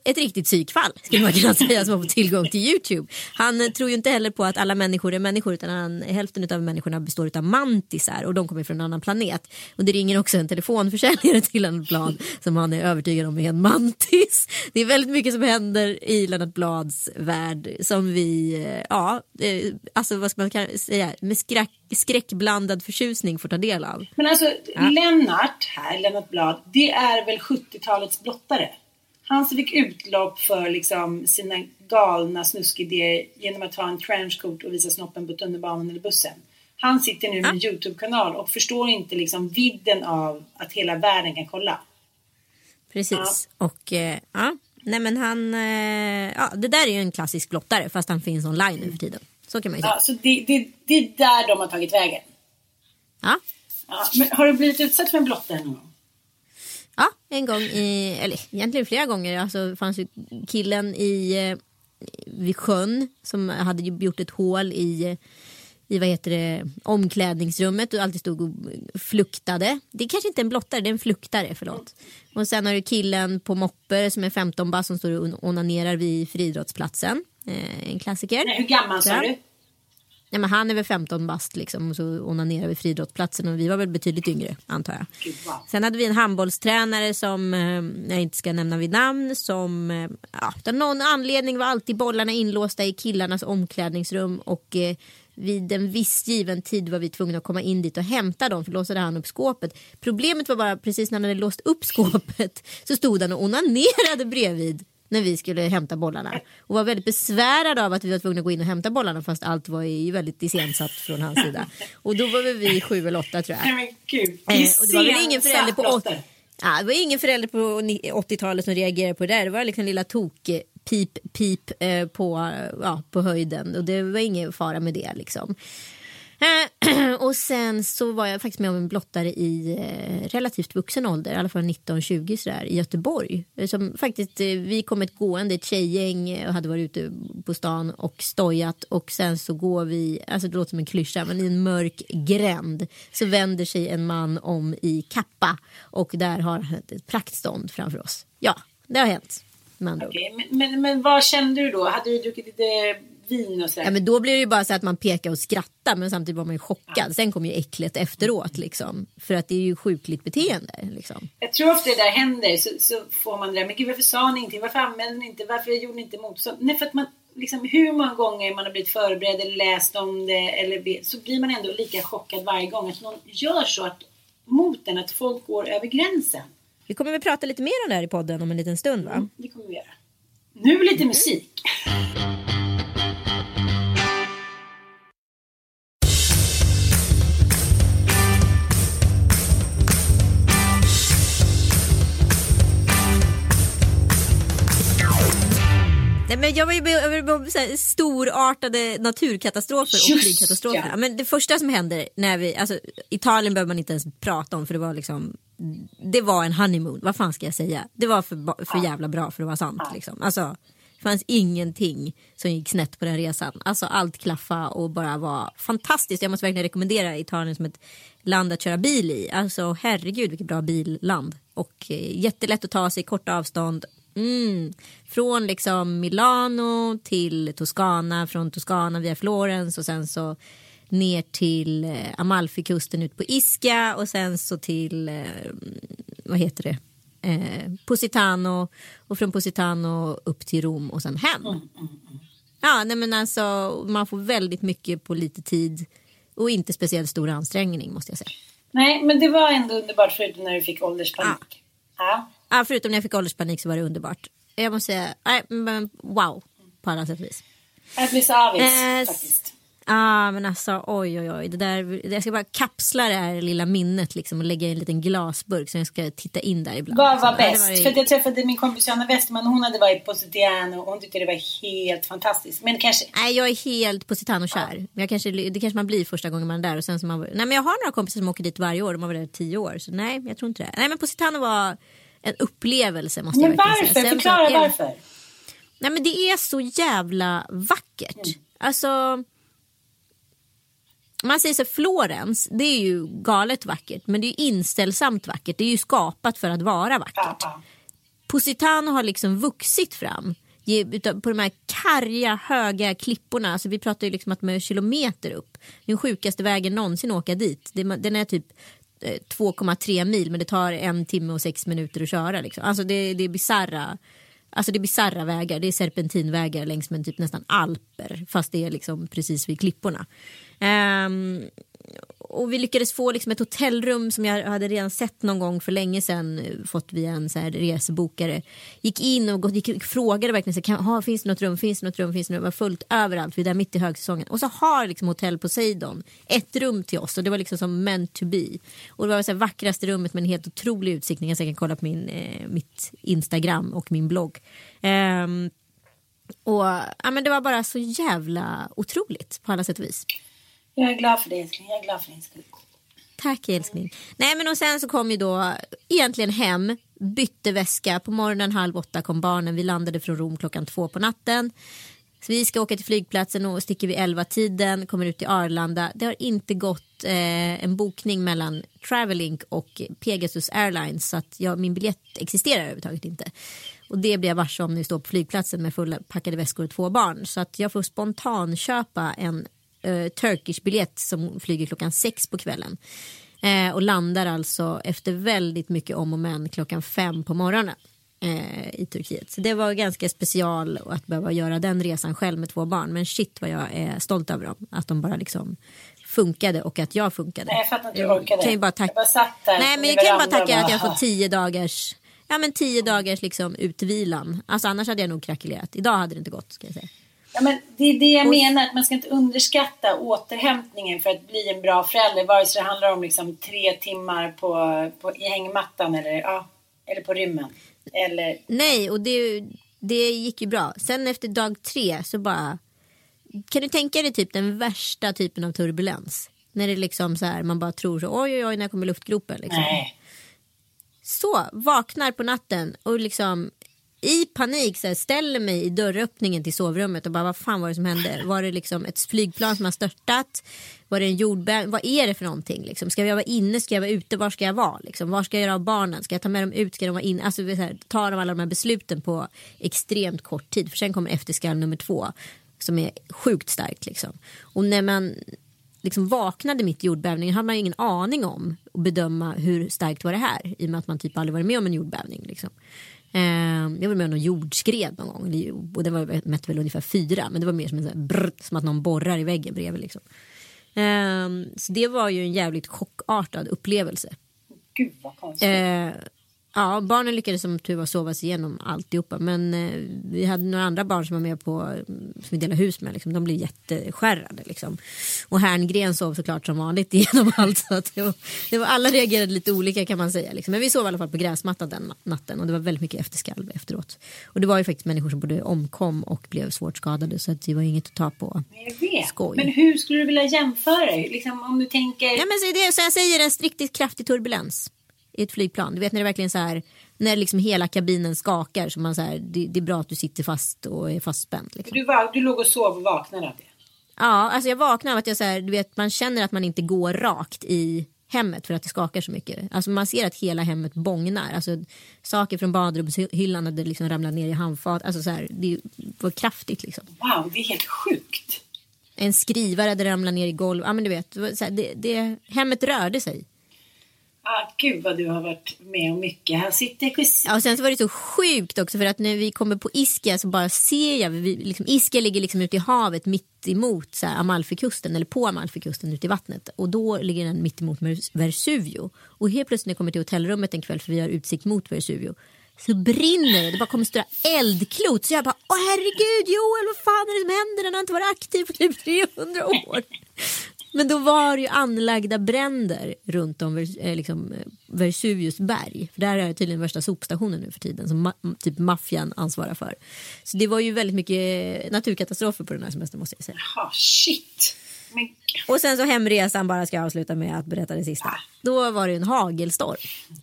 ett riktigt psykfall skulle man kunna *laughs* säga som har fått tillgång till Youtube. Han eh, tror ju inte heller på att alla människor är människor utan han, hälften av människorna består av mantisar och de kommer från en annan planet. Och det ringer också en telefonförsäljare till Lennart Blad som han är övertygad om är en mantis. Det är väldigt mycket som händer i Lennart Blads värld som vi, eh, ja, eh, alltså vad ska man säga, med skräck, skräckblandad förtjusning får ta del av. Men alltså, Lennart här, Lennart Blad, det är väl 70-talets blottare? Han fick utlopp för liksom sina galna snuskidéer genom att ha en trenchcoat och visa snoppen på tunnelbanan eller bussen. Han sitter nu med en YouTube-kanal och förstår inte liksom vidden av att hela världen kan kolla. Precis. Och eh, ja, nej men han, eh, ja, det där är ju en klassisk blottare fast han finns online nu för tiden. Så kan man ju säga. Ja, så det, det, det är där de har tagit vägen. Ja. Ja, men har du blivit utsatt för en blottare någon gång? Ja, en gång i, eller egentligen flera gånger. Alltså fanns ju killen i, eh, vid sjön som hade gjort ett hål i i vad heter det, omklädningsrummet och alltid stod och fluktade. Det är kanske inte en blottare, det är en fluktare. Förlåt. Och sen har du killen på moppe som är 15 bast som står och onanerar vid friidrottsplatsen. Eh, en klassiker. Nej, hur gammal sa du? Nej, men han är väl 15 bast liksom, och så onanerar vi friidrottsplatsen och vi var väl betydligt yngre antar jag. Sen hade vi en handbollstränare som eh, jag inte ska nämna vid namn som eh, ja, av någon anledning var alltid bollarna inlåsta i killarnas omklädningsrum och eh, vid en viss given tid var vi tvungna att komma in dit och hämta dem för låsade han upp skåpet. Problemet var bara precis när han hade låst upp *laughs* skåpet så stod han och onanerade bredvid när vi skulle hämta bollarna och var väldigt besvärad av att vi var tvungna att gå in och hämta bollarna fast allt var ju väldigt iscensatt från hans sida. Och då var väl vi sju eller åtta tror jag. Nej men gud. Eh, och det var väl ingen förälder på, åt- blottare. ja, det var ingen förälder på ni- 80-talet som reagerade på det där. Det var liksom lilla tok pip pip eh, på, ja, på höjden och det var ingen fara med det liksom. *clears throat* Och sen så var jag faktiskt med om en blottare i eh, relativt vuxen ålder, i alla fall 19-20 sådär, i Göteborg. Eh, Som faktiskt, eh, vi kom ett gående, ett tjejgäng och hade varit ute på stan och stojat och sen så går vi, alltså det låter som en klyscha, men i en mörk gränd så vänder sig en man om i kappa och där har han ett- praktstånd framför oss. Ja, det har hänt. med andra ord. Okej, men, men, men vad kände du då? Hade du druckit lite vin och sådär? Ja, men då blir det ju bara så att man pekar och skrattar men samtidigt var man ju chockad. Sen kom ju äcklet efteråt liksom. För att det är ju sjukligt beteende liksom. Jag tror ofta det där händer så, så får man det där, men gud varför sa ni ingenting? Varför anmälde ni inte? Varför gjorde ni inte motstånd? Nej, för att man, liksom, hur många gånger man har blivit förberedd eller läst om det eller så blir man ändå lika chockad varje gång att någon gör så att, mot en, att folk går över gränsen. Vi kommer väl prata lite mer om det här i podden om en liten stund va? Det kommer vi göra. Nu lite musik. Men jag var ju med storartade naturkatastrofer och Just flygkatastrofer. ja. Men det första som händer när vi, alltså Italien behöver man inte ens prata om för det var liksom det var en honeymoon, vad fan ska jag säga? Det var för, för jävla bra för att vara sant. Liksom. Alltså, det fanns ingenting som gick snett på den resan. Alltså allt klaffa och bara var fantastiskt. Jag måste verkligen rekommendera Italien som ett land att köra bil i. Alltså herregud vilket bra billand. Och eh, jättelätt att ta sig korta avstånd. Mm. Från liksom Milano till Toscana, från Toscana via Florens och sen så ner till eh, Amalfikusten ut på Ischia och sen så till, eh, vad heter det, eh, Positano och från Positano upp till Rom och sen hem. Ja, nej men alltså man får väldigt mycket på lite tid och inte speciellt stor ansträngning måste jag säga. Nej, men det var ändå underbart förutom när du fick ålderspanik. Ja. Ja, förutom när jag fick ålderspanik så var det underbart. Jag måste säga, nej, men wow på alla sätt och vis. Jag blir så avis Eh, faktiskt. Ja men alltså oj oj oj. Det där, jag ska bara kapsla det här lilla minnet liksom och lägga i en liten glasburk så jag ska titta in där ibland. Vad var ja, bäst? ju- För jag träffade min kompis Johanna Westerman hon hade varit på Sutiano och hon tyckte det var helt fantastiskt. Men kanske... Nej jag är helt Positano-kär. Jag kanske, det kanske man blir första gången man är där. Och sen så man, nej men jag har några kompisar som åker dit varje år. De har varit där i tio år. Så nej jag tror inte det. Nej men Positano var en upplevelse måste Men jag varför? säga. Sen så Förklara varför. Nej men det är så jävla vackert. Mm. Alltså. Man säger så Florens, det är ju galet vackert. Men det är ju inställsamt vackert. Det är ju skapat för att vara vackert. Positano har liksom vuxit fram på de här karga höga klipporna. Alltså vi pratar ju liksom att de är kilometer upp. Den sjukaste vägen någonsin att åka dit. Den är typ eh, 2,3 mil men det tar en timme och sex minuter att köra. Liksom. Alltså det, det är bizarra Alltså det är bizarra vägar, det är serpentinvägar längs med typ nästan alper fast det är liksom precis vid klipporna. Um, och vi lyckades få liksom ett hotellrum som jag hade redan sett någon gång för länge sedan fått via en så här resebokare. Gick in och gick, gick, frågade verkligen så här, kan, ha, finns det något rum, finns det något rum, finns det något rum, det var fullt överallt, vi är där mitt i högsäsongen. Och så har liksom hotell Poseidon ett rum till oss och det var liksom som meant to be. Och det var så här vackraste rummet med en helt otrolig utsikt, ni kan säkert kolla på min, eh, mitt Instagram och min blogg. Um, och ja, men det var bara så jävla otroligt på alla sätt och vis. Jag är glad för det älskling. Jag är glad för din skull. Tack älskling. Nej men och sen så kom ju då egentligen hem, bytte väska. På morgonen halv åtta kom barnen. Vi landade från Rom klockan två på natten. Så vi ska åka till flygplatsen och sticker vid elva tiden, kommer ut till Arlanda. Det har inte gått eh, en bokning mellan Travelink och Pegasus Airlines så att jag, min biljett existerar överhuvudtaget inte. Och det blir jag varse om när vi står på flygplatsen med fulla packade väskor och två barn. Så att jag får spontanköpa en eh, Turkish biljett som flyger klockan sex på kvällen. Eh, och landar alltså efter väldigt mycket om och men klockan fem på morgonen eh, i Turkiet. Så det var ganska special att behöva göra den resan själv med två barn. Men shit vad jag är stolt över dem. Att de bara liksom funkade och att jag funkade. Nej, jag fattar inte hur du orkade. Kan ju bara tack- Jag bara där Nej men jag kan bara tacka att bara, jag får tio dagars Ja men tio dagars liksom utvilan. Alltså annars hade jag nog krackelerat. Idag hade det inte gått ska jag säga. Ja, men det är det jag menar, att man ska inte underskatta återhämtningen för att bli en bra förälder. Vare sig det handlar om liksom tre timmar på, på, i hängmattan eller, ja, eller på rymmen. Eller, Nej, och det, det gick ju bra. Sen efter dag tre så bara... Kan du tänka dig typ den värsta typen av turbulens? När det liksom så här, man bara tror så, oj oj oj, när kommer luftgropen? Liksom. nej. Så, vaknar på natten och liksom i panik så här, ställer mig i dörröppningen till sovrummet och bara vad fan var det som hände? Var det liksom ett flygplan som har störtat? Var det en jordbävning? Vad är det för någonting? Liksom? Ska jag vara inne? Ska jag vara ute? Var ska jag vara? Liksom? Var ska jag göra av barnen? Ska jag ta med dem ut? Ska de vara inne? Alltså så här, tar de alla de här besluten på extremt kort tid. För sen kommer efterskalv nummer två som är sjukt starkt. Liksom. Och när man liksom vaknade mitt i jordbävningen hade man ju ingen aning om att bedöma hur starkt var det här i och med att man typ aldrig varit med om en jordbävning. Liksom. Eh, jag var med om någon jordskred någon gång och det var, mätte väl ungefär fyra men det var mer som, en sån brr, som att någon borrar i väggen bredvid. Liksom. Eh, så det var ju en jävligt chockartad upplevelse. Gud vad konstigt. Ja, barnen lyckades som tur var sova sig igenom alltihopa. Men eh, vi hade några andra barn som var med på, mm, som vi delade hus med. Liksom. De blev jätteskärrade. Liksom. Och Herngren sov såklart som vanligt *laughs* igenom allt. Så att det var, det var, alla reagerade lite olika kan man säga. Liksom. Men vi sov i alla fall på gräsmattan den natten. Och det var väldigt mycket efterskalv efteråt. Och det var ju faktiskt människor som både omkom och blev svårt skadade. Så att det var inget att ta på. Skoj. Men hur skulle du vilja jämföra? Liksom, om du tänker... Ja, men så det, så jag säger en riktigt kraftig turbulens i ett flygplan. Du vet när det verkligen så här, när liksom hela kabinen skakar så man så här, det, det är bra att du sitter fast och är fastspänd. Liksom. Du, var, du låg och sov och vaknade av det. Ja, alltså jag vaknar av att jag så här, du vet, man känner att man inte går rakt i hemmet för att det skakar så mycket. Alltså man ser att hela hemmet bångnar. Alltså, saker från badrumshyllan hade liksom ramlat ner i handfat. Alltså så här, det var kraftigt liksom. Wow, det är helt sjukt. En skrivare hade ramlat ner i golvet. Ja, men du vet, det, här, det, det, hemmet rörde sig. Ah, gud vad du har varit med om mycket. Här sitter kusin. Ja, och sen så var det så sjukt också för att när vi kommer på Ischia så bara ser jag, vi, liksom, Ischia ligger liksom ute i havet mitt emot så här, Amalfikusten eller på Amalfikusten ute i vattnet och då ligger den mitt emot Vesuvio och helt plötsligt när jag kommer till hotellrummet en kväll för vi har utsikt mot Vesuvio så brinner det, det bara kommer stora eldklot så jag bara åh herregud Joel vad fan är det som händer den har inte varit aktiv på typ *laughs* 300 år. Men då var det ju anlagda bränder runt om eh, liksom, eh, Vesuvius berg. För där är det tydligen värsta sopstationen nu för tiden som ma- typ maffian ansvarar för. Så det var ju väldigt mycket naturkatastrofer på den här semestern måste jag säga. Ah, shit. Men Och sen så hemresan bara ska jag avsluta med att berätta det sista. Då var det en hagelstorm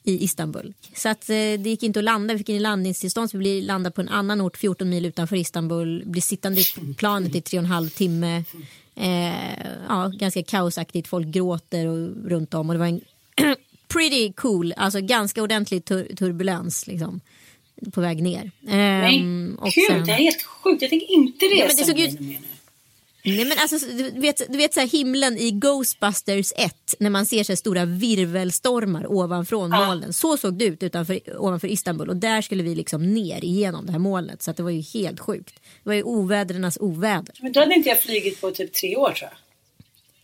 i Istanbul. Så att eh, det gick inte att landa. Vi fick in landningstillstånd så vi landa på en annan ort 14 mil utanför Istanbul. Blir sittande i planet i tre och en halv timme. Eh, ja, ganska kaosaktigt. Folk gråter och, runt om och det var en *clears throat* pretty cool, alltså ganska ordentlig tur- turbulens liksom. På väg ner. nej, Ehm, och gud sen- det är helt sjukt. Jag tänker inte resa Ja, men det såg ut-. Nej, men alltså, du vet, du vet så här, himlen i Ghostbusters 1 när man ser så här stora virvelstormar ovanför molnen. Så såg det ut utanför, ovanför Istanbul och där skulle vi liksom ner igenom det här molnet. Så att det var ju helt sjukt. Det var ju ovädrenas oväder. Men då hade inte jag flugit på typ tre år tror jag.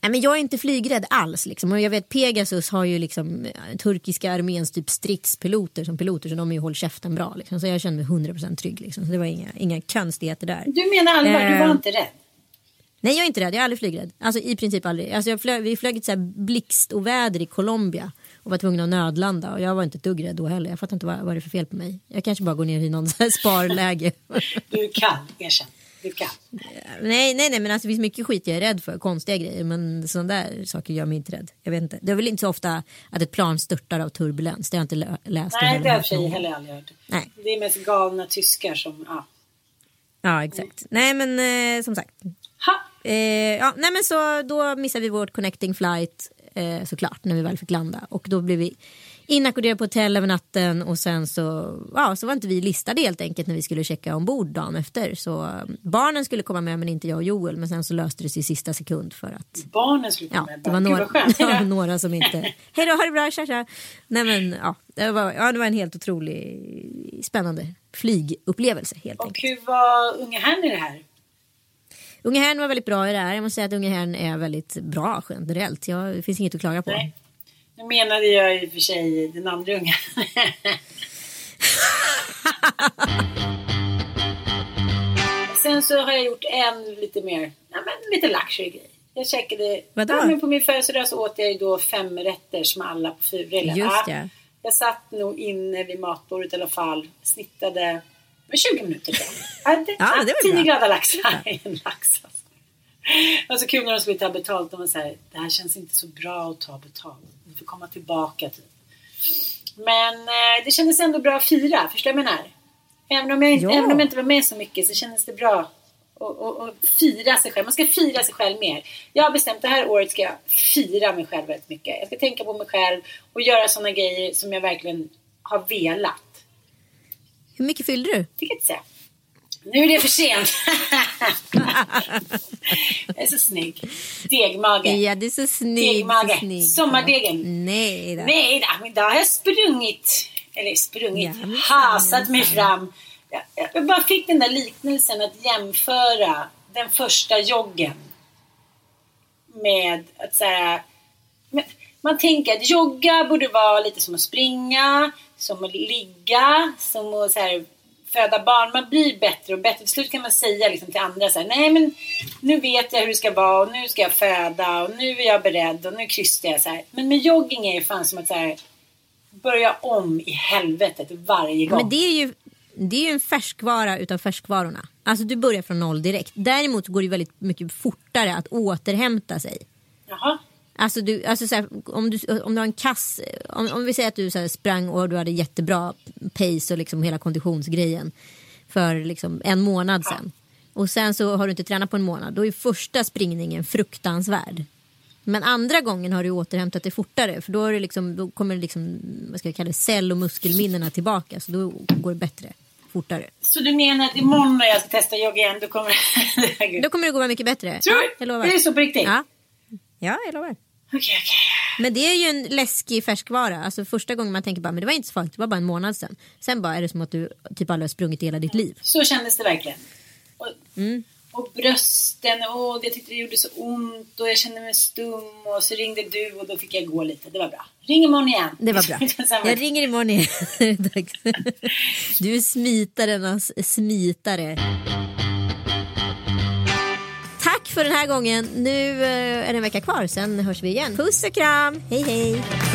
Nej, men jag är inte flygrädd alls. Liksom. Och jag vet Pegasus har ju liksom eh, turkiska arméns typ stridspiloter som piloter så de är ju håll käften bra. Liksom. Så jag kände mig 100% trygg. Liksom. Så det var inga, inga konstigheter där. Du menar allvar, du var Eh, inte rädd? Nej jag är inte rädd, jag är aldrig flygrädd. Alltså i princip aldrig. Alltså, jag flög, vi flög ett blixtoväder i Colombia och var tvungna att nödlanda och jag var inte ett dugg rädd då heller. Jag fattar inte vad, vad det är för fel på mig. Jag kanske bara går ner i någon *laughs* sparläge. Du kan, erkänn. Du kan. nej, nej, nej, men alltså, det finns mycket skit jag är rädd för, konstiga grejer. Men sådana där saker gör mig inte rädd. Jag vet inte. Det är väl inte så ofta att ett plan störtar av turbulens. Det har jag inte lä- läst. Nej, det har jag gång. heller aldrig hört. Nej. Det är mest galna tyskar som, ja. Ja, exakt. Nej, men eh, som sagt. Ha! Eh, ja, nej men så då missade vi vårt connecting flight eh, såklart när vi väl fick landa och då blev vi inackorderade på hotell över natten och sen så, ja, så var inte vi listade helt enkelt när vi skulle checka ombord dagen efter. Så eh, barnen skulle komma med men inte jag och Joel men sen så löste det sig i sista sekund för att Barnen skulle komma Ja, med. det var några, *laughs* det var några som inte... Hej då, ha det bra, tja tja. Nej men ja, det var, ja, det var en helt otrolig spännande flygupplevelse helt Och enkelt. hur var unge herrn i det här? Unge herrn var väldigt bra i det här. Jag måste säga att unge herrn är väldigt bra generellt. Jag, det finns inget att klaga på. Nej. Nu menade jag i och för sig den andra unga. *laughs* Sen så har jag gjort en lite mer, ja, men lite luxury grej. Jag käkade, Vadå? ja, men på min födelsedag så åt jag ju då fem rätter som alla på Furullen. Just Ja. Jag satt nog inne vid matbordet i alla fall, snittade med 20 minuter tror jag. *laughs* Ja, det, Ja, det var 10 bra. glada laxar. *laughs* En lax alltså. Det var så kul när de skulle ta betalt. De var så här, det här känns inte så bra att ta betalt. Ni får komma tillbaka typ. Men eh, det kändes ändå bra att fira, förstår du vad jag menar? Även om jag, inte- även om jag inte var med så mycket så kändes det bra att att- att fira sig själv. Man ska fira sig själv mer. Jag har bestämt det här året ska jag fira mig själv väldigt mycket. Jag ska tänka på mig själv och göra sådana grejer som jag verkligen har velat. Hur mycket fyllde du? Fick jag inte säga. Nu är det för sent. *laughs* jag är så snygg. Degmage. Ja, det är så snygg. Degmage. så snygg. Sommardegen. Nej då. Nej då, men då har jag sprungit. Eller sprungit. Ja, hasat mig fram. Jag, jag bara fick den där liknelsen att jämföra den första joggen med att så här, man tänker att jogga borde vara lite som att springa. Som att ligga, som att så här, föda barn. Man blir bättre och bättre. Till slut kan man säga liksom till andra så här, nej men nu vet jag hur det ska vara och nu ska jag föda och nu är jag beredd och nu krystar jag så här. Men med jogging är det fan som att så här, börja om i helvetet varje gång. Men det är ju, det är ju en färskvara utav färskvarorna. Alltså du börjar från noll direkt. Däremot går det väldigt mycket fortare att återhämta sig. Jaha. Alltså, du, alltså så här, om, du, om du har en kass, om, om vi säger att du så här, sprang och du hade jättebra pace och liksom hela konditionsgrejen för liksom en månad sedan. Och sen så har du inte tränat på en månad. Då är första springningen fruktansvärd. Men andra gången har du återhämtat dig fortare. För då, är det liksom, då kommer liksom, vad ska jag kalla det, cell och muskelminnena tillbaka. Så då går det bättre, fortare. Så du menar att imorgon när jag ska testa jogga igen då kommer *laughs* Då kommer det gå mycket bättre. Tror Ja, du? jag lovar. Är det så på riktigt? Ja. ja, jag lovar. Okej, okej. Men det är ju en läskig färskvara. Alltså första gången man tänker bara, men det var inte så farligt, det var bara en månad sedan. Sen bara är det som att du typ aldrig har sprungit hela ditt liv. Så kändes det verkligen. Och, Mm. och brösten, och jag tyckte det gjorde så ont och jag kände mig stum och så ringde du och då fick jag gå lite. Det var bra. Ring imorgon igen. Det var bra. *laughs* Jag ringer imorgon igen. *laughs* Du är smitarnas smitare. Tack för den här gången. Nu eh, är det en vecka kvar, sen hörs vi igen. Puss och kram. Hej hej.